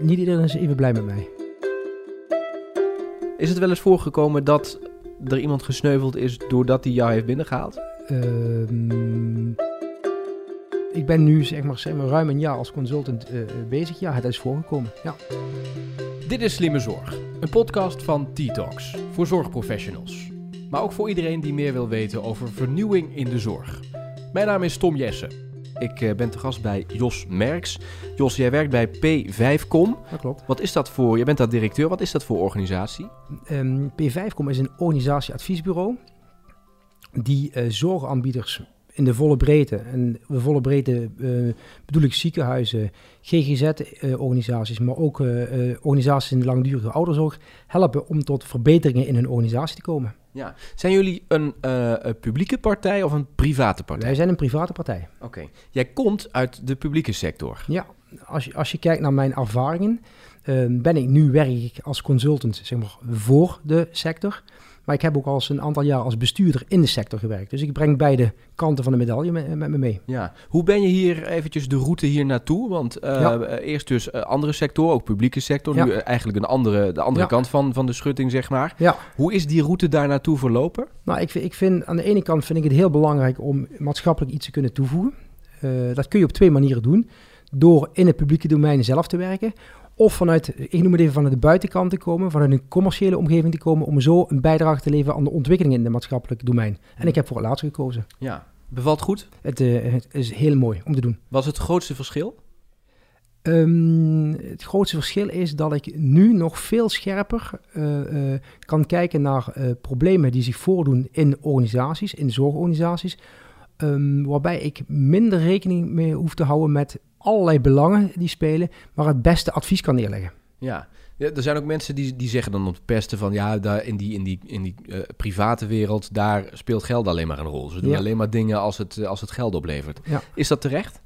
niet iedereen is even blij met mij. Is het wel eens voorgekomen dat er iemand gesneuveld is doordat hij jou heeft binnengehaald? Ehm, ik ben nu zeg maar, zeg maar ruim een jaar als consultant eh, bezig. Ja, het is voorgekomen. Ja. Dit is Slimme Zorg, een podcast van T-Talks voor zorgprofessionals. Maar ook voor iedereen die meer wil weten over vernieuwing in de zorg. Mijn naam is Tom Jessen. Ik eh, ben te gast bij Jos Merks. Jos, jij werkt bij P5Com. Dat klopt. Wat is dat voor, je bent daar directeur, wat is dat voor organisatie? Ehm, P5Com is een organisatieadviesbureau die eh, zorgaanbieders in de volle breedte, en de volle breedte eh, bedoel ik ziekenhuizen, GGZ-organisaties, maar ook organisaties in de langdurige ouderzorg, helpen om tot verbeteringen in hun organisatie te komen. Ja. Zijn jullie een, eh, een publieke partij of een private partij? Wij zijn een private partij. Oké. Jij komt uit de publieke sector. Ja, als je, als je kijkt naar mijn ervaringen, eh, ben ik nu werk ik als consultant zeg maar, voor de sector. Maar ik heb ook al een aantal jaar als bestuurder in de sector gewerkt. Dus ik breng beide kanten van de medaille met, met me mee. Ja. Hoe ben je hier eventjes de route hier naartoe? Want eh, Ja. eh, eerst dus eh, andere sector, ook publieke sector. Ja. Nu eigenlijk een andere, de andere Ja. kant van, van de schutting, zeg maar. Ja, Hoe is die route daar naartoe verlopen? nou, ik, vind- ik vind aan de ene kant vind ik het heel belangrijk om maatschappelijk iets te kunnen toevoegen. Dat kun je op twee manieren doen. Door in het publieke domein zelf te werken. Of vanuit, ik noem het even vanuit de buitenkant te komen, vanuit een commerciële omgeving te komen, om zo een bijdrage te leveren aan de ontwikkeling in het maatschappelijk domein. En ik heb voor het laatste gekozen. Ja. Bevalt goed? Het, eh, het is heel mooi om te doen. Was het grootste verschil? Ehm, het grootste verschil is dat ik nu nog veel scherper eh, eh, kan kijken naar problemen die zich voordoen in organisaties, in zorgorganisaties. Ehm, waarbij ik minder rekening mee hoef te houden met allerlei belangen die spelen, maar het beste advies kan neerleggen. Ja. ja. Er zijn ook mensen die, die zeggen dan op de pesten van... ja, daar in die, in die, in die eh, private wereld, daar speelt geld alleen maar een rol. Ze doen Ja. alleen maar dingen als het, eh, als het geld oplevert. Ja. Is dat terecht?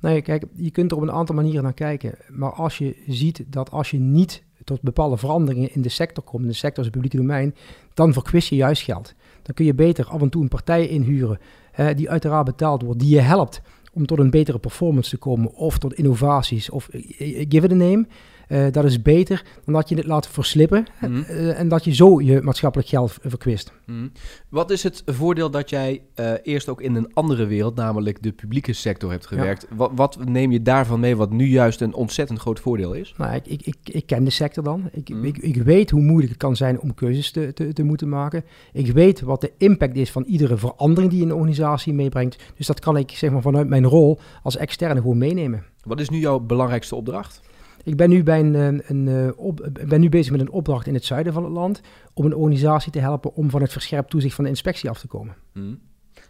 Nee, kijk, je kunt er op een aantal manieren naar kijken. Maar als je ziet dat als je niet tot bepaalde veranderingen in de sector komt, in de sector is het publieke domein, dan verkwist je juist geld. Dan kun je beter af en toe een partij inhuren, hè, die uiteraard betaald wordt, die je helpt om tot een betere performance te komen, of tot innovaties, of eh, eh, give it a name. Eh, dat is beter dan dat je het laat verslippen Mhm. eh, en dat je zo je maatschappelijk geld verkwist. Mhm. Wat is het voordeel dat jij eh, eerst ook in een andere wereld, namelijk de publieke sector, hebt gewerkt? Wat, wat neem je daarvan mee wat nu juist een ontzettend groot voordeel is? Nou, ik, ik, ik, ik ken de sector dan. Ik, Mm. ik, ik weet hoe moeilijk het kan zijn om keuzes te, te, te moeten maken. Ik weet wat de impact is van iedere verandering die een organisatie meebrengt. Dus dat kan ik zeg maar, vanuit mijn rol als externe gewoon meenemen. Wat is nu jouw belangrijkste opdracht? Ik ben nu, bij een, eh, een, eh, op, ben nu bezig met een opdracht in het zuiden van het land om een organisatie te helpen om van het verscherpt toezicht van de inspectie af te komen. Mhm.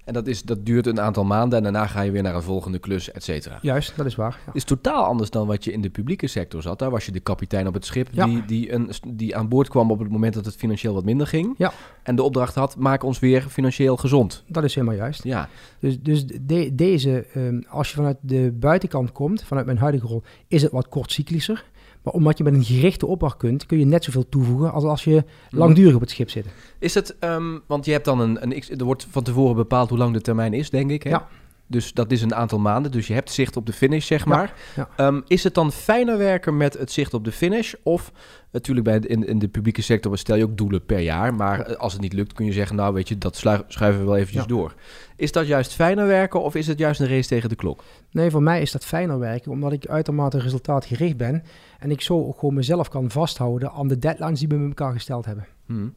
En dat, is, dat duurt een aantal maanden en daarna ga je weer naar een volgende klus, et cetera. Juist, dat is waar. Ja. Is totaal anders dan wat je in de publieke sector zat. Daar was je de kapitein op het schip Ja. die, die, een, die aan boord kwam op het moment dat het financieel wat minder ging. Ja. En de opdracht had, maak ons weer financieel gezond. Dat is helemaal juist. Ja, Dus, dus de- deze, ehm, als je vanuit de buitenkant komt, vanuit mijn huidige rol, is het wat kortcyclischer. Maar omdat je met een gerichte opdracht kunt, kun je net zoveel toevoegen als als je langdurig op het schip zit. Is het, ehm, want je hebt dan een, een er wordt van tevoren bepaald hoe lang de termijn is, denk ik. Hè? Ja. Dus dat is een aantal maanden, dus je hebt zicht op de finish, zeg maar. ja. Ehm, is het dan fijner werken met het zicht op de finish? Of natuurlijk bij de, in, in de publieke sector stel je ook doelen per jaar. Maar als het niet lukt, kun je zeggen, nou weet je, dat schuiven we wel eventjes Ja. door. Is dat juist fijner werken of is het juist een race tegen de klok? Nee, voor mij is dat fijner werken, omdat ik uitermate resultaatgericht ben. En ik zo ook gewoon mezelf kan vasthouden aan de deadlines die we met elkaar gesteld hebben. Hmm.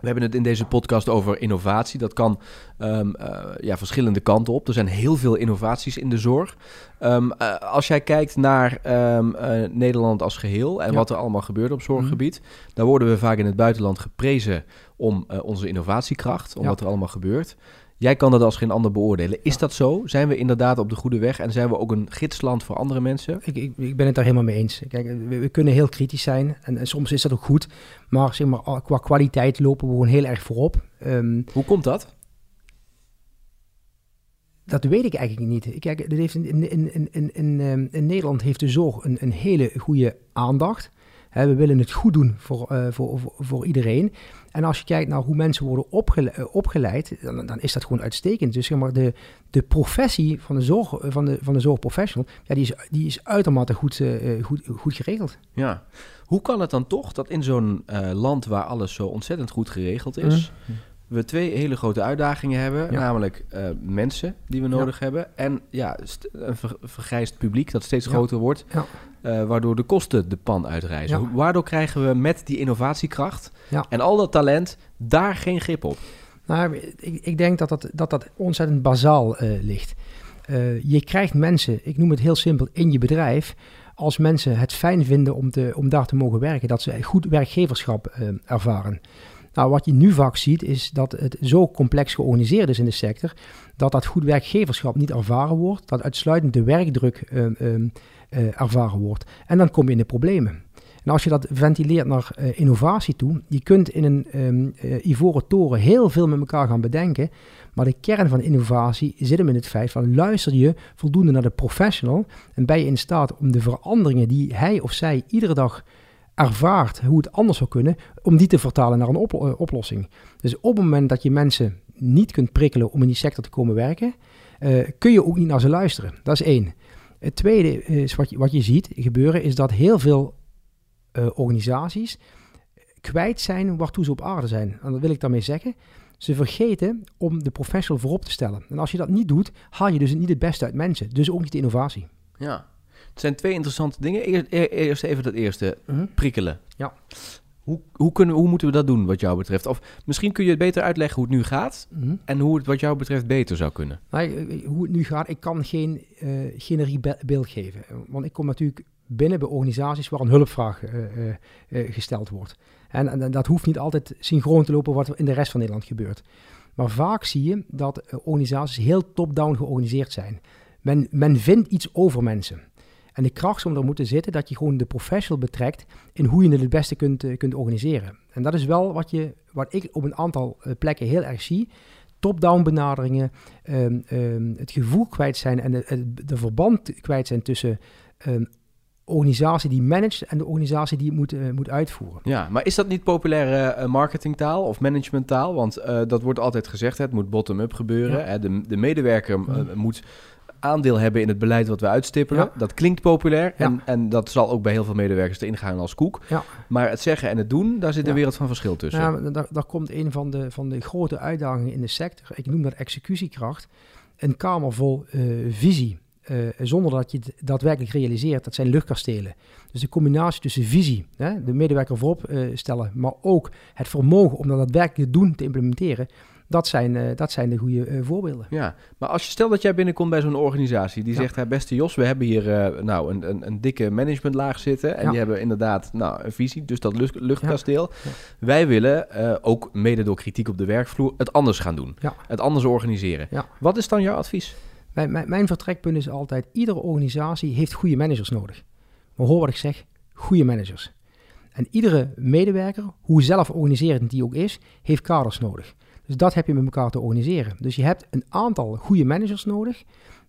We hebben het in deze podcast over innovatie. Dat kan ehm, eh, ja, verschillende kanten op. Er zijn heel veel innovaties in de zorg. Ehm, eh, als jij kijkt naar ehm, eh, Nederland als geheel en Ja. wat er allemaal gebeurt op zorggebied, dan worden we vaak in het buitenland geprezen om onze innovatiekracht, om Ja. wat er allemaal gebeurt. Jij kan dat als geen ander beoordelen. Is dat zo? Zijn we inderdaad op de goede weg en zijn we ook een gidsland voor andere mensen? Ik, ik, ik ben het daar helemaal mee eens. Kijk, we, we kunnen heel kritisch zijn en, en soms is dat ook goed. Maar, zeg maar qua kwaliteit lopen we gewoon heel erg voorop. Ehm, Hoe komt dat? Dat weet ik eigenlijk niet. Kijk, dat heeft in, ehm, in Nederland heeft de zorg een, een hele goede aandacht. Hè, we willen het goed doen voor, uh, voor, voor, voor, iedereen. En als je kijkt naar hoe mensen worden opgeleid, opgeleid dan, dan, is dat gewoon uitstekend. Dus zeg maar, de, de professie van de, zorg, van de, van de zorgprofessional, ja, die, is, die is uitermate goed, uh, goed, goed geregeld. Ja. Hoe kan het dan toch dat in zo'n uh, land waar alles zo ontzettend goed geregeld is, mm we twee hele grote uitdagingen hebben. Namelijk uh, mensen die we nodig ja. hebben. En ja, een ver vergrijsd publiek dat steeds groter wordt. Uh, waardoor de kosten de pan uitreizen. Waardoor krijgen we met die innovatiekracht en al dat talent daar geen grip op? Nou, ik, ik denk dat dat, dat, dat ontzettend bazaal uh, ligt. je krijgt mensen, ik noem het heel simpel, in je bedrijf als mensen het fijn vinden om, te, om daar te mogen werken, dat ze goed werkgeverschap ervaren. Nou, wat je nu vaak ziet, is dat het zo complex georganiseerd is in de sector, dat dat goed werkgeverschap niet ervaren wordt, dat uitsluitend de werkdruk uh, uh, ervaren wordt. En dan kom je in de problemen. En als je dat ventileert naar uh, innovatie toe, je kunt in een um, uh, ivoren toren heel veel met elkaar gaan bedenken, maar de kern van innovatie zit hem in het feit van luister je voldoende naar de professional en ben je in staat om de veranderingen die hij of zij iedere dag ervaart hoe het anders zou kunnen, om die te vertalen naar een eh, oplossing. Dus op het moment dat je mensen niet kunt prikkelen om in die sector te komen werken, uh, kun je ook niet naar ze luisteren. Dat is één. Het tweede is wat je, wat je ziet gebeuren, is dat heel veel uh, organisaties kwijt zijn waartoe ze op aarde zijn. En dat wil ik daarmee zeggen. Ze vergeten om de professional voorop te stellen. En als je dat niet doet, haal je dus niet het beste uit mensen. Dus ook niet de innovatie. Ja, het zijn twee interessante dingen. Eerst, even dat eerste, mhm. prikkelen. Ja. Hoe, hoe, kunnen, hoe moeten we dat doen wat jou betreft? Of misschien kun je het beter uitleggen hoe het nu gaat mhm. en hoe het wat jou betreft beter zou kunnen. Nou, hoe het nu gaat, ik kan geen uh, generiek beeld geven. Want ik kom natuurlijk binnen bij organisaties waar een hulpvraag gesteld wordt. En, en, dat hoeft niet altijd synchroon te lopen wat er in de rest van Nederland gebeurt. Maar vaak zie je dat organisaties heel top-down georganiseerd zijn. Men, men vindt iets over mensen. En de kracht zou er moeten zitten dat je gewoon de professional betrekt in hoe je het het beste kunt, uh, kunt organiseren. En dat is wel wat, je, wat ik op een aantal uh, plekken heel erg zie. Top-down benaderingen, um, um, het gevoel kwijt zijn en de, de verband kwijt zijn tussen um, organisatie die managt en de organisatie die het moet, uh, moet uitvoeren. Ja, maar is dat niet populaire uh, marketingtaal of managementtaal? Want uh, dat wordt altijd gezegd, hè, het moet bottom-up gebeuren. Ja. Hè, de, de medewerker mm. moet aandeel hebben in het beleid wat we uitstippelen. Dat klinkt populair en, en dat zal ook bij heel veel medewerkers erin gaan als koek. Ja. Maar het zeggen en het doen, daar zit een wereld van verschil tussen. Ja, daar, daar komt een van de, van de grote uitdagingen in de sector. Ik noem dat executiekracht. Een kamer vol uh, visie. Uh, zonder dat je het daadwerkelijk realiseert, dat zijn luchtkastelen. Dus de combinatie tussen visie, hè, de medewerker voorop uh, stellen, maar ook het vermogen om dat daadwerkelijk te doen, te implementeren, dat zijn, uh, dat zijn de goede uh, voorbeelden. Ja, maar als je stel dat jij binnenkomt bij zo'n organisatie die ja. zegt, beste Jos, we hebben hier uh, nou een, een, een, dikke managementlaag zitten en ja. die hebben inderdaad nou, een visie, dus dat lucht, luchtkasteel. Ja. Wij willen ook mede door kritiek op de werkvloer het anders gaan doen, het anders organiseren. Wat is dan jouw advies? Mijn, mijn, mijn vertrekpunt is altijd, iedere organisatie heeft goede managers nodig. Maar hoor wat ik zeg, goede managers. En iedere medewerker, hoe zelf organiserend die ook is, heeft kaders nodig. Dus dat heb je met elkaar te organiseren. Dus je hebt een aantal goede managers nodig.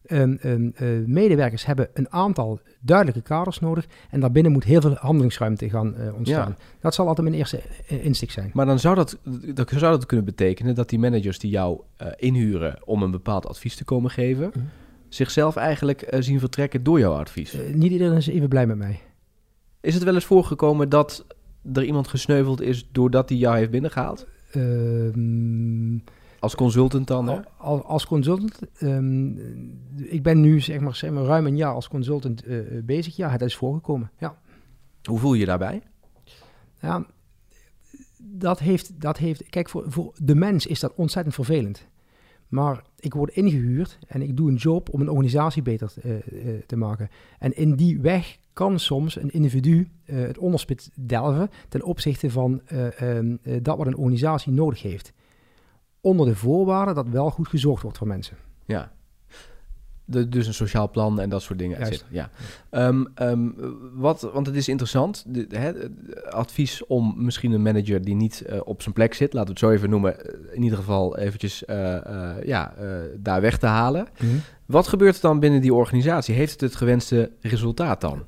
Um, um, uh, medewerkers hebben een aantal duidelijke kaders nodig. En daarbinnen moet heel veel handelingsruimte gaan uh, ontstaan. Ja. Dat zal altijd mijn eerste uh, zijn. Maar dan zou dat, dat, zou dat kunnen betekenen dat die managers die jou inhuren om een bepaald advies te komen geven, mm. zichzelf eigenlijk zien vertrekken door jouw advies. niet iedereen is even blij met mij. Is het wel eens voorgekomen dat er iemand gesneuveld is doordat hij jou heeft binnengehaald? Um, als consultant dan? Hè? Als, als consultant. Um, ik ben nu zeg maar, zeg maar ruim een jaar als consultant uh, bezig. Ja, het is voorgekomen. Ja. Hoe voel je je daarbij? Ja, dat heeft, dat heeft. Kijk, voor, voor de mens is dat ontzettend vervelend. Maar ik word ingehuurd en ik doe een job om een organisatie beter uh, uh, te maken. En in die weg kan soms een individu uh, het onderspit delven ten opzichte van um, dat wat een organisatie nodig heeft. Onder de voorwaarde dat wel goed gezorgd wordt voor mensen. Ja, de, dus een sociaal plan en dat soort dingen. Juist. Ja. Um, um, wat, want het is interessant. De, advies om misschien een manager die niet uh, op zijn plek zit, laten we het zo even noemen, in ieder geval eventjes uh, uh, ja, daar weg te halen. Mm -hmm. Wat gebeurt er dan binnen die organisatie? Heeft het het gewenste resultaat dan?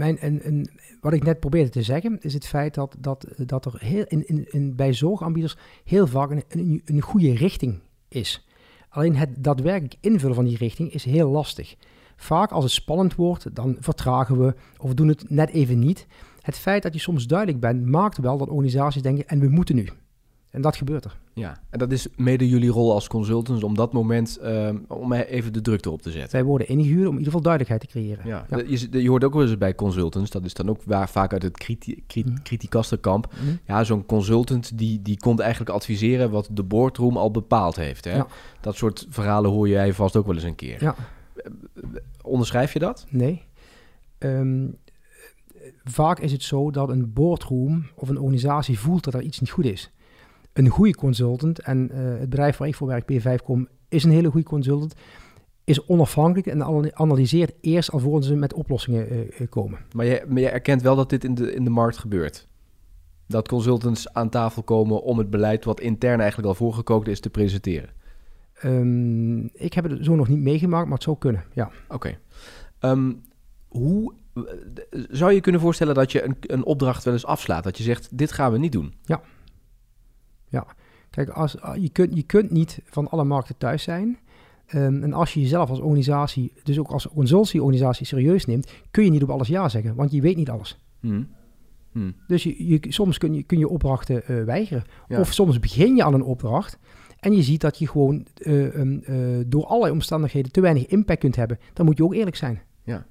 mijn, en, en, wat ik net probeerde te zeggen, is het feit dat, dat, dat er heel in, in, in, bij zorgaanbieders heel vaak een, een, een goede richting is. Alleen het daadwerkelijk invullen van die richting is heel lastig. Vaak als het spannend wordt, dan vertragen we of doen het net even niet. Het feit dat je soms duidelijk bent, maakt wel dat organisaties denken en we moeten nu. En dat gebeurt er. Ja, en dat is mede jullie rol als consultants om dat moment, uh, om even de drukte op te zetten. Wij worden ingehuurd om in ieder geval duidelijkheid te creëren. Ja, ja. Je, je, hoort ook wel eens bij consultants, dat is dan ook waar, vaak uit het kriti mhm. Mm Ja, zo'n consultant die, die komt eigenlijk adviseren wat de boardroom al bepaald heeft. Hè? Ja. Dat soort verhalen hoor jij vast ook wel eens een keer. Ja. Onderschrijf je dat? Nee. Um, vaak is het zo dat een boardroom of een organisatie voelt dat er iets niet goed is een goede consultant, en uh, het bedrijf waar ik voor werk, P5 kom, is een hele goede consultant, is onafhankelijk en analyseert eerst alvorens ze met oplossingen uh, komen. Maar je, maar je erkent wel dat dit in de, in de markt gebeurt? Dat consultants aan tafel komen om het beleid wat intern eigenlijk al voorgekookt is te presenteren? Um, ik heb het zo nog niet meegemaakt, maar het zou kunnen, ja. Oké. Okay. Um, ehm, hoe zou je kunnen voorstellen dat je een, een opdracht wel eens afslaat? Dat je zegt, dit gaan we niet doen? Ja. Ja, kijk, als, ah, je, kunt, je kunt niet van alle markten thuis zijn. Um, en als je jezelf als organisatie, dus ook als consultieorganisatie serieus neemt, kun je niet op alles ja zeggen, want je weet niet alles. Hmm. Hmm. Dus je, je, soms kun je, kun je opdrachten uh, weigeren. Of soms begin je aan een opdracht en je ziet dat je gewoon uh, um, uh, door allerlei omstandigheden te weinig impact kunt hebben. Dan moet je ook eerlijk zijn. Ja.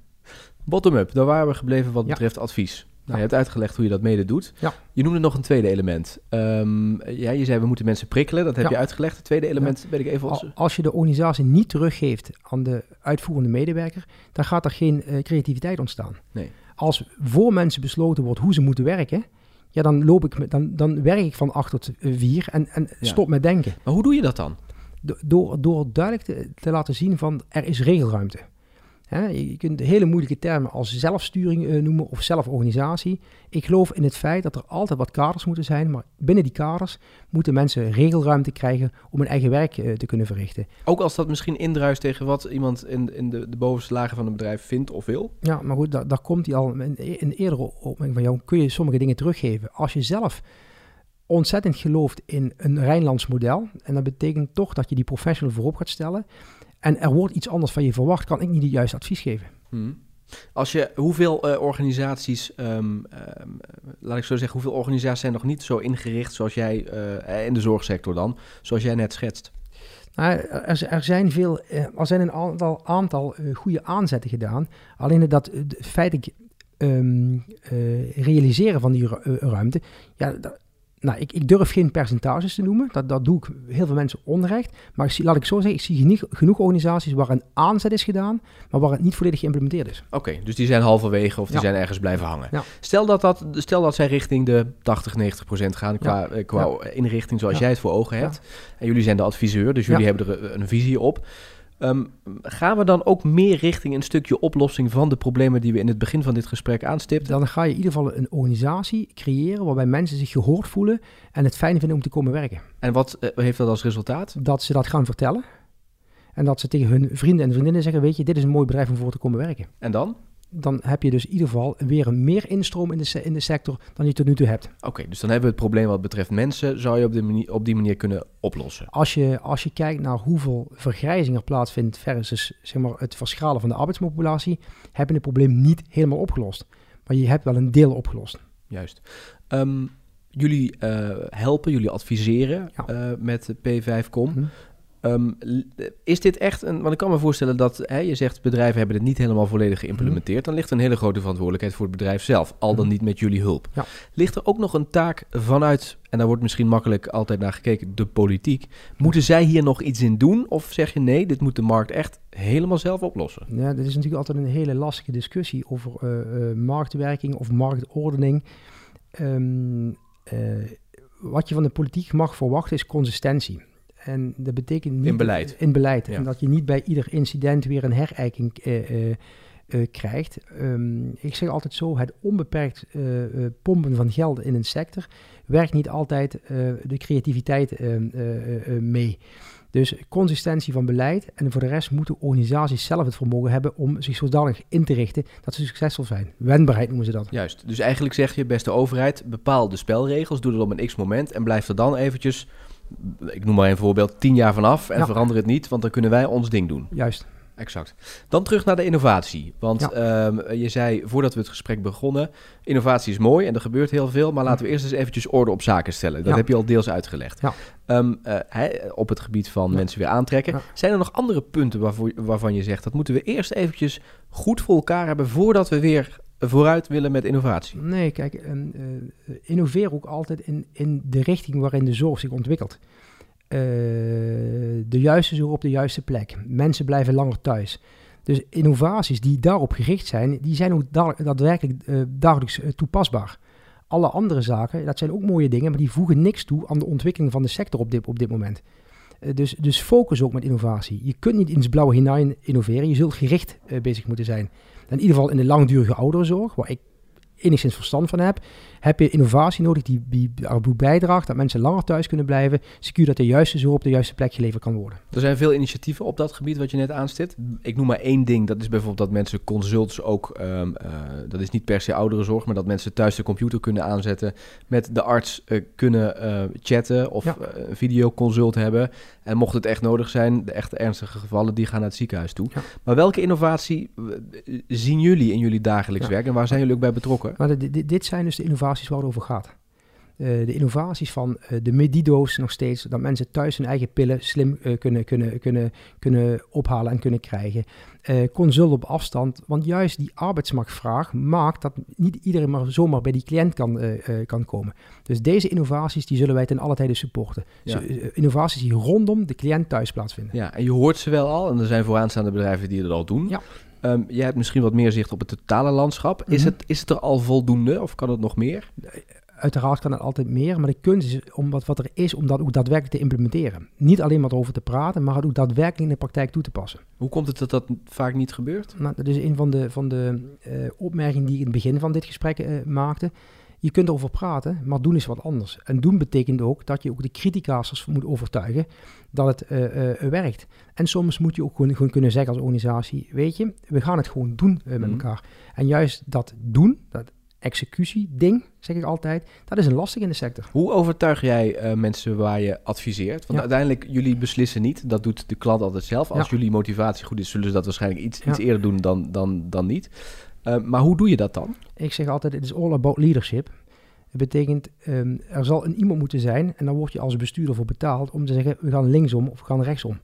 Bottom-up, daar waren we gebleven wat betreft advies. Nou, je hebt uitgelegd hoe je dat mede doet. Ja. Je noemde nog een tweede element. Um, ja, je zei we moeten mensen prikkelen. Dat heb je uitgelegd. Het tweede element ben ik even... Als... als je de organisatie niet teruggeeft aan de uitvoerende medewerker... dan gaat er geen uh, creativiteit ontstaan. Nee. Als voor mensen besloten wordt hoe ze moeten werken... ja, dan, loop ik, dan, dan werk ik van 8 tot 4 en, en stop met denken. Maar hoe doe je dat dan? door, door duidelijk te, te laten zien van er is regelruimte je kunt hele moeilijke termen als zelfsturing uh, noemen of zelforganisatie. Ik geloof in het feit dat er altijd wat kaders moeten zijn, maar binnen die kaders moeten mensen regelruimte krijgen om hun eigen werk uh, te kunnen verrichten. Ook als dat misschien indruist tegen wat iemand in, in de, de bovenste lagen van het bedrijf vindt of wil? Ja, maar goed, daar, komt hij al. In, in eerdere opmerking van jou kun je sommige dingen teruggeven. Als je zelf ontzettend gelooft in een Rijnlands model, en dat betekent toch dat je die professional voorop gaat stellen en er wordt iets anders van je verwacht, kan ik niet het juiste advies geven. Hmm. Als je, hoeveel uh, organisaties, um, laat ik zo zeggen, hoeveel organisaties zijn nog niet zo ingericht zoals jij, uh, in de zorgsector dan, zoals jij net schetst? Nou, er, er, zijn veel, er zijn een aantal, aantal goede aanzetten gedaan. Alleen dat het feitelijk um, realiseren van die ruimte, ja, nou, ik, ik, durf geen percentages te noemen. Dat, dat doe ik heel veel mensen onrecht. Maar ik zie, laat ik zo zeggen, ik zie genoeg, genoeg organisaties waar een aanzet is gedaan, maar waar het niet volledig geïmplementeerd is. Oké, dus die zijn halverwege of die zijn ergens blijven hangen. Ja. Stel, dat dat, stel dat zij richting de 80, 90 procent gaan qua, eh, qua inrichting zoals jij het voor ogen hebt. En jullie zijn de adviseur, dus jullie hebben er een visie op. Um, gaan we dan ook meer richting een stukje oplossing van de problemen die we in het begin van dit gesprek aanstipten? Dan ga je in ieder geval een organisatie creëren waarbij mensen zich gehoord voelen en het fijn vinden om te komen werken. En wat uh, heeft dat als resultaat? Dat ze dat gaan vertellen. En dat ze tegen hun vrienden en vriendinnen zeggen: Weet je, dit is een mooi bedrijf om voor te komen werken. En dan? Dan heb je dus in ieder geval weer een meer instroom in de, in de sector dan je tot nu toe hebt. Oké, dus dan hebben we het probleem wat betreft mensen, zou je op die manier, op die manier kunnen oplossen? Als je, als je kijkt naar hoeveel vergrijzing er plaatsvindt versus zeg maar, het verschalen van de arbeidspopulatie, heb je het probleem niet helemaal opgelost. Maar je hebt wel een deel opgelost. Juist. Um, jullie uh, helpen, jullie adviseren ja. uh, met P5Com. Hm. Um, is dit echt een. Want ik kan me voorstellen dat hè, je zegt bedrijven hebben het niet helemaal volledig geïmplementeerd. Mhm. Dan ligt er een hele grote verantwoordelijkheid voor het bedrijf zelf, al dan mhm. niet met jullie hulp. Ja. Ligt er ook nog een taak vanuit, en daar wordt misschien makkelijk altijd naar gekeken, de politiek. Moeten zij hier nog iets in doen? Of zeg je nee, dit moet de markt echt helemaal zelf oplossen? Ja, dit is natuurlijk altijd een hele lastige discussie over uh, uh, marktwerking of marktordening. Um, uh, wat je van de politiek mag verwachten is consistentie. En dat betekent niet... In beleid. In beleid. En dat je niet bij ieder incident weer een herijking uh, uh, krijgt. Um, ik zeg altijd zo, het onbeperkt pompen van geld in een sector werkt niet altijd de creativiteit ehm, mee. Dus consistentie van beleid en voor de rest moeten organisaties zelf het vermogen hebben om zich zodanig in te richten dat ze succesvol zijn. Wendbaarheid noemen ze dat. Juist. Dus eigenlijk zeg je, beste overheid, bepaal de spelregels, doe dat op een x-moment en blijf er dan eventjes, ik noem maar een voorbeeld, tien jaar vanaf en Ja. verander het niet, want dan kunnen wij ons ding doen. Juist. Exact. Dan terug naar de innovatie. Want Ja. ehm, je zei voordat we het gesprek begonnen, innovatie is mooi en er gebeurt heel veel, maar laten we eerst eens eventjes orde op zaken stellen. Dat Ja. heb je al deels uitgelegd. Ehm, eh, op het gebied van mensen weer aantrekken. Zijn er nog andere punten waarvoor, waarvan je zegt, dat moeten we eerst eventjes goed voor elkaar hebben voordat we weer vooruit willen met innovatie? Nee, kijk, ehm, eh, innoveer ook altijd in, in de richting waarin de zorg zich ontwikkelt. Eh, de juiste zorg op de juiste plek. Mensen blijven langer thuis. Dus innovaties die daarop gericht zijn, die zijn ook da- daadwerkelijk eh, dagelijks toepasbaar. Alle andere zaken, dat zijn ook mooie dingen, maar die voegen niks toe aan de ontwikkeling van de sector op dit, op dit moment. Dus, dus focus ook met innovatie. Je kunt niet in het blauwe hinein innoveren, je zult gericht bezig moeten zijn. In ieder geval in de langdurige ouderenzorg, waar ik enigszins verstand van heb, heb je innovatie nodig die, die bijdraagt dat mensen langer thuis kunnen blijven, secuur dat de juiste zorg op de juiste plek geleverd kan worden. Er zijn veel initiatieven op dat gebied wat je net aanstipt. Ik noem maar één ding. Dat is bijvoorbeeld dat mensen consults ook... eh, dat is niet per se ouderenzorg... maar dat mensen thuis de computer kunnen aanzetten... met de arts eh, kunnen eh, chatten of Ja. een videoconsult hebben. En mocht het echt nodig zijn... de echt ernstige gevallen, die gaan naar het ziekenhuis toe. Ja. Maar welke innovatie zien jullie in jullie dagelijks Ja. werk... en waar zijn jullie ook bij betrokken? Maar de- di- dit zijn dus de innovaties waar het over gaat. Eh, de innovaties van eh, de Medido's nog steeds, dat mensen thuis hun eigen pillen slim eh, kunnen, kunnen, kunnen, kunnen ophalen en kunnen krijgen. Consult op afstand, want juist die arbeidsmarktvraag maakt dat niet iedereen maar zomaar bij die cliënt kan, kan komen. Dus deze innovaties die zullen wij ten alle tijde supporten. Ja. Dus, innovaties die rondom de cliënt thuis plaatsvinden. Ja, en je hoort ze wel al. En er zijn vooraanstaande bedrijven die het al doen. Ja. Ehm, jij hebt misschien wat meer zicht op het totale landschap. Is, Mhm. het, is het er al voldoende of kan het nog meer? Uiteraard kan het altijd meer, maar de kunst is om wat, wat er is om dat ook daadwerkelijk te implementeren. Niet alleen maar erover te praten, maar het ook daadwerkelijk in de praktijk toe te passen. Hoe komt het dat dat vaak niet gebeurt? Nou, dat is een van de, van de eh, opmerkingen die ik in het begin van dit gesprek eh, maakte. Je kunt erover praten, maar doen is wat anders. En doen betekent ook dat je ook de criticasters moet overtuigen dat het eh, eh, werkt. En soms moet je ook gewoon, gewoon kunnen zeggen als organisatie, weet je, we gaan het gewoon doen eh, met Mhm. elkaar. En juist dat doen, dat executie-ding, zeg ik altijd, dat is een lastig in de sector. Hoe overtuig jij mensen waar je adviseert? Want Ja. uiteindelijk, jullie beslissen niet. Dat doet de klant altijd zelf. Als Ja. jullie motivatie goed is, zullen ze dat waarschijnlijk iets, Ja. iets eerder doen dan, dan, dan niet. Eh, maar hoe doe je dat dan? Ik zeg altijd, het is all about leadership. Het betekent, ehm, er zal een iemand moeten zijn en dan word je als bestuurder voor betaald om te zeggen, we gaan linksom of we gaan rechtsom.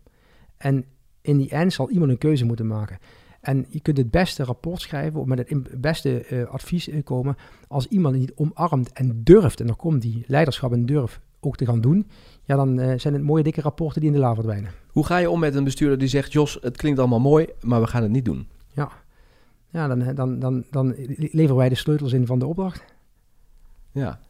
En in die end zal iemand een keuze moeten maken. En je kunt het beste rapport schrijven of met het beste eh, advies eh, komen als iemand die het omarmt en durft, en dan komt die leiderschap en durf ook te gaan doen, ja dan zijn het mooie dikke rapporten die in de la verdwijnen. Hoe ga je om met een bestuurder die zegt... Jos, het klinkt allemaal mooi, maar we gaan het niet doen? Ja, dan, dan, dan, dan leveren wij de sleutels in van de opdracht. Ja.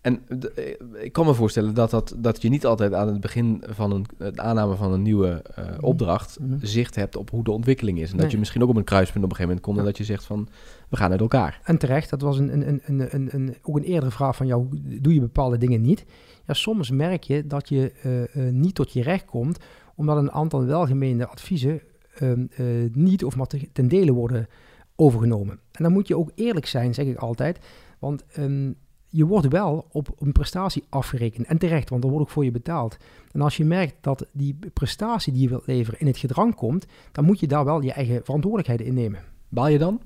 En eh, ik kan me voorstellen dat, dat, dat je niet altijd aan het begin van een, het aanname van een nieuwe eh, opdracht Mhm. zicht hebt op hoe de ontwikkeling is. En dat je misschien ook op een kruispunt op een gegeven moment komt en Ja. dat je zegt van we gaan uit elkaar. En terecht, dat was een, een, een, een, een, ook een eerdere vraag van jou, doe je bepaalde dingen niet? Ja, soms merk je dat je eh, niet tot je recht komt, omdat een aantal welgemeende adviezen ehm, eh, niet of maar te- ten dele worden overgenomen. En dan moet je ook eerlijk zijn, zeg ik altijd, want ehm, je wordt wel op een prestatie afgerekend. En terecht, want er wordt ook voor je betaald. En als je merkt dat die prestatie die je wilt leveren in het gedrang komt, dan moet je daar wel je eigen verantwoordelijkheden in nemen. Baal je dan?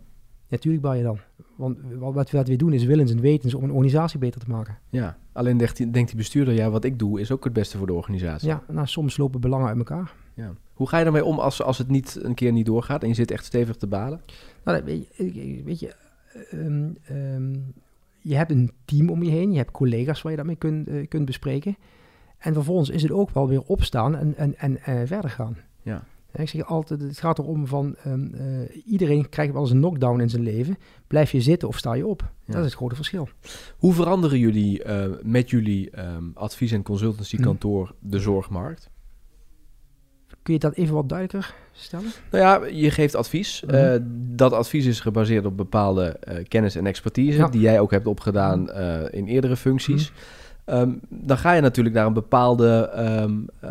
Natuurlijk baal je dan. Want wat, wat, wat we doen is willens en wetens om een organisatie beter te maken. Ja. Alleen denkt die, denkt die bestuurder, ja, wat ik doe is ook het beste voor de organisatie. Ja, nou, soms lopen belangen uit elkaar. Ja. Hoe ga je daarmee om als, als het niet een keer niet doorgaat en je zit echt stevig te balen? Nou, weet je, weet je ehm, ehm, je hebt een team om je heen. Je hebt collega's waar je dat mee kunt, eh, kunt bespreken. En vervolgens is het ook wel weer opstaan en, en, en eh, verder gaan. Ja. En ik zeg altijd, het gaat erom van, ehm, eh, iedereen krijgt wel eens een knockdown in zijn leven. Blijf je zitten of sta je op? Dat is het grote verschil. Hoe veranderen jullie met jullie advies- en consultancykantoor de zorgmarkt? Kun je dat even wat duidelijker stellen? Nou ja, je geeft advies. Mhm. Eh, dat advies is gebaseerd op bepaalde eh, kennis en expertise... Ja. die jij ook hebt opgedaan eh, in eerdere functies. Ehm, dan ga je natuurlijk naar een bepaalde ehm, eh,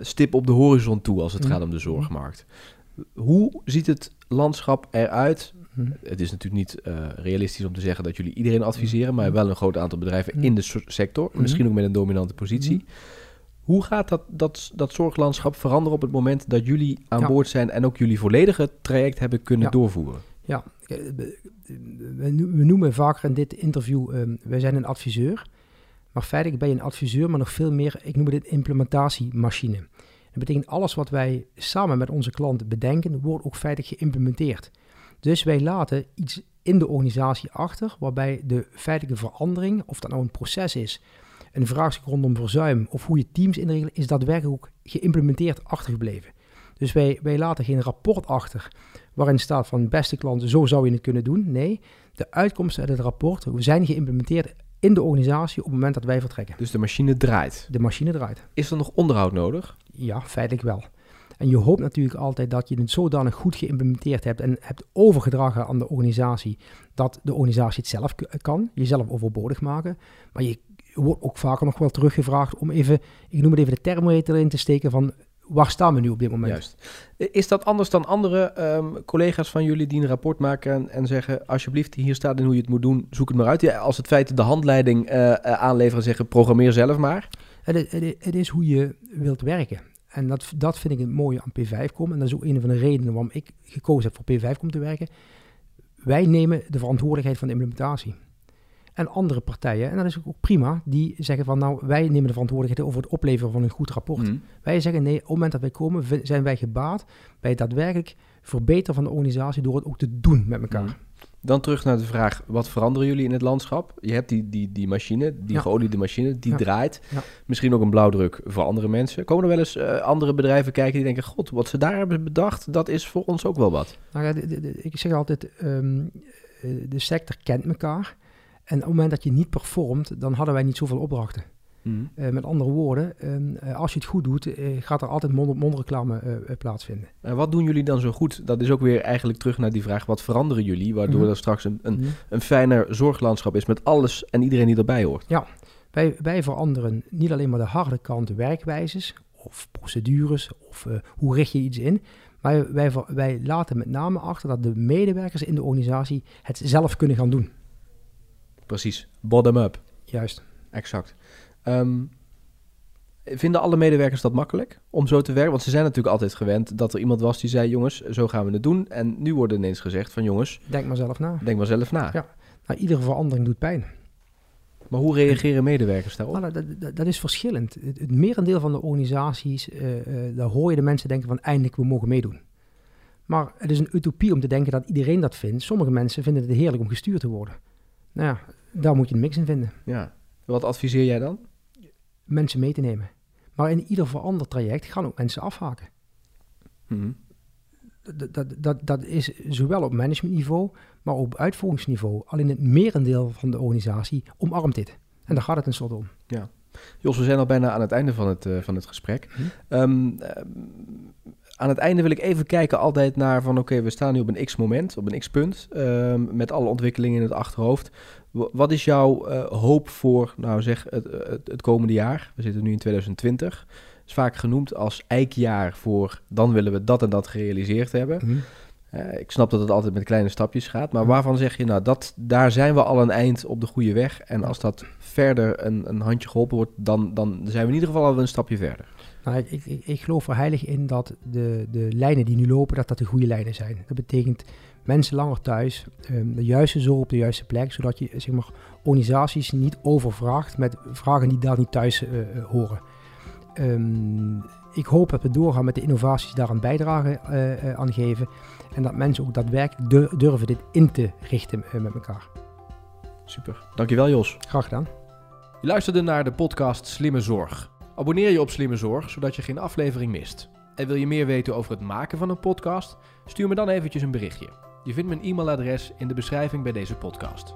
stip op de horizon toe als het Mhm. gaat om de zorgmarkt. Hoe ziet het landschap eruit? Het is natuurlijk niet realistisch om te zeggen dat jullie iedereen adviseren, maar wel een groot aantal bedrijven Mhm. in de sector, Mhm. misschien ook met een dominante positie. Hoe gaat dat, dat, dat zorglandschap veranderen op het moment dat jullie aan Ja. boord zijn en ook jullie volledige traject hebben kunnen Ja. doorvoeren? Ja, we we no- we noemen vaker in dit interview, ehm, wij zijn een adviseur. Maar feitelijk ben je een adviseur, maar nog veel meer, ik noem het een implementatiemachine. Dat betekent alles wat wij samen met onze klanten bedenken, wordt ook feitelijk geïmplementeerd. Dus wij laten iets in de organisatie achter, waarbij de feitelijke verandering, of dat nou een proces is, een vraagstuk rondom verzuim of hoe je teams inregelt, is daadwerkelijk ook geïmplementeerd achtergebleven. Dus wij, wij laten geen rapport achter waarin staat van beste klanten, zo zou je het kunnen doen. Nee, de uitkomsten uit het rapport zijn geïmplementeerd in de organisatie op het moment dat wij vertrekken. Dus de machine draait. De machine draait. Is er nog onderhoud nodig? Ja, feitelijk wel. En je hoopt natuurlijk altijd dat je het zodanig goed geïmplementeerd hebt en hebt overgedragen aan de organisatie, dat de organisatie het zelf kan, jezelf overbodig maken. Maar je wordt ook vaker nog wel teruggevraagd om even, ik noem het even de thermometer in te steken van waar staan we nu op dit moment? Juist. Is dat anders dan andere ehm, collega's van jullie die een rapport maken en, en zeggen: Alsjeblieft, hier staat in hoe je het moet doen, zoek het maar uit. Ja, als het feit de handleiding eh, aanleveren en zeggen: programmeer zelf maar. Het, is- het, is- het is hoe je wilt werken. En dat, dat vind ik het mooie aan P5Com. En dat is ook een van de redenen waarom ik gekozen heb voor P5Com te werken. Wij nemen de verantwoordelijkheid van de implementatie. En andere partijen, en dat is ook prima, die zeggen van nou, wij nemen de verantwoordelijkheid over het opleveren van een goed rapport. Mhm. Wij zeggen nee, op het moment dat wij komen, zijn wij gebaat bij het daadwerkelijk verbeteren van de organisatie door het ook te doen met elkaar. Mhm. Dan terug naar de vraag: wat veranderen jullie in het landschap? Je hebt die, die, die machine, die Ja. geoliede machine, die Ja. draait. Ja. Misschien ook een blauwdruk voor andere mensen. Komen er wel eens eh, andere bedrijven kijken die denken: God, wat ze daar hebben bedacht, dat is voor ons ook wel wat. Nou ja, de- de- de- ik zeg altijd, ehm, eh, de sector kent elkaar. En op het moment dat je niet performt, dan hadden wij niet zoveel opdrachten. Eh, met andere woorden, ehm, eh, als je het goed doet, eh, gaat er altijd mond- mondreclame eh, eh, plaatsvinden. En wat doen jullie dan zo goed? Dat is ook weer eigenlijk terug naar die vraag: wat veranderen jullie? Waardoor Mhm. er straks een, een, Mhm. een fijner zorglandschap is met alles en iedereen die erbij hoort. Wij, wij veranderen niet alleen maar de harde kant werkwijzes of procedures of hoe richt je iets in. Maar wij, wij laten met name achter dat de medewerkers in de organisatie het zelf kunnen gaan doen. Precies, bottom-up, Juist. exact. Ehm, vinden alle medewerkers dat makkelijk om zo te werken? Want ze zijn natuurlijk altijd gewend dat er iemand was die zei: jongens, zo gaan we het doen. En nu wordt ineens gezegd van jongens, Denk maar zelf na. denk maar zelf na. Ja. Nou, iedere verandering doet pijn. Maar hoe reageren medewerkers daarop? Nou, dat, dat, dat is verschillend. Het, het merendeel van de organisaties, eh, eh, daar hoor je de mensen denken van eindelijk we mogen meedoen. Maar het is een utopie om te denken dat iedereen dat vindt. Sommige mensen vinden het heerlijk om gestuurd te worden. Nou ja, daar moet je een mix in vinden. Ja. Wat adviseer jij dan? Mensen mee te nemen. Maar in ieder veranderd traject gaan ook mensen afhaken. Mhm. Dat, dat, dat, dat is zowel op managementniveau, maar ook op uitvoeringsniveau. Alleen het merendeel van de organisatie omarmt dit. En daar gaat het tenslotte om. Jos, we zijn al bijna aan het einde van het, eh, van het gesprek. Eh, aan het einde wil ik even kijken altijd naar van... oké, we staan nu op een x-moment, op een x-punt... ehm, met alle ontwikkelingen in het achterhoofd. Wat is jouw eh, hoop voor, nou zeg, het, het, komende jaar? We zitten nu in 2020. is vaak genoemd als eikjaar voor... dan willen we dat en dat gerealiseerd hebben. Mhm. Eh, ik snap dat het altijd met kleine stapjes gaat, maar Ja. waarvan zeg je, nou, dat, daar zijn we al een eind op de goede weg. En als dat verder een, een handje geholpen wordt, dan, dan zijn we in ieder geval al een stapje verder. Nou, ik, ik, ik, geloof er heilig in dat de, de lijnen die nu lopen, dat dat de goede lijnen zijn. Dat betekent mensen langer thuis, ehm, de juiste zorg op de juiste plek, zodat je zeg maar, organisaties niet overvraagt met vragen die daar niet thuis eh, eh, horen. Ehm, ik hoop dat we doorgaan met de innovaties die daaraan bijdragen aan geven. En dat mensen ook daadwerkelijk dur- durven dit in te richten eh, met elkaar. Super. Dankjewel Jos. Graag gedaan. Je luisterde naar de podcast Slimme Zorg. Abonneer je op Slimme Zorg, zodat je geen aflevering mist. En wil je meer weten over het maken van een podcast? Stuur me dan eventjes een berichtje. Je vindt mijn e-mailadres in de beschrijving bij deze podcast.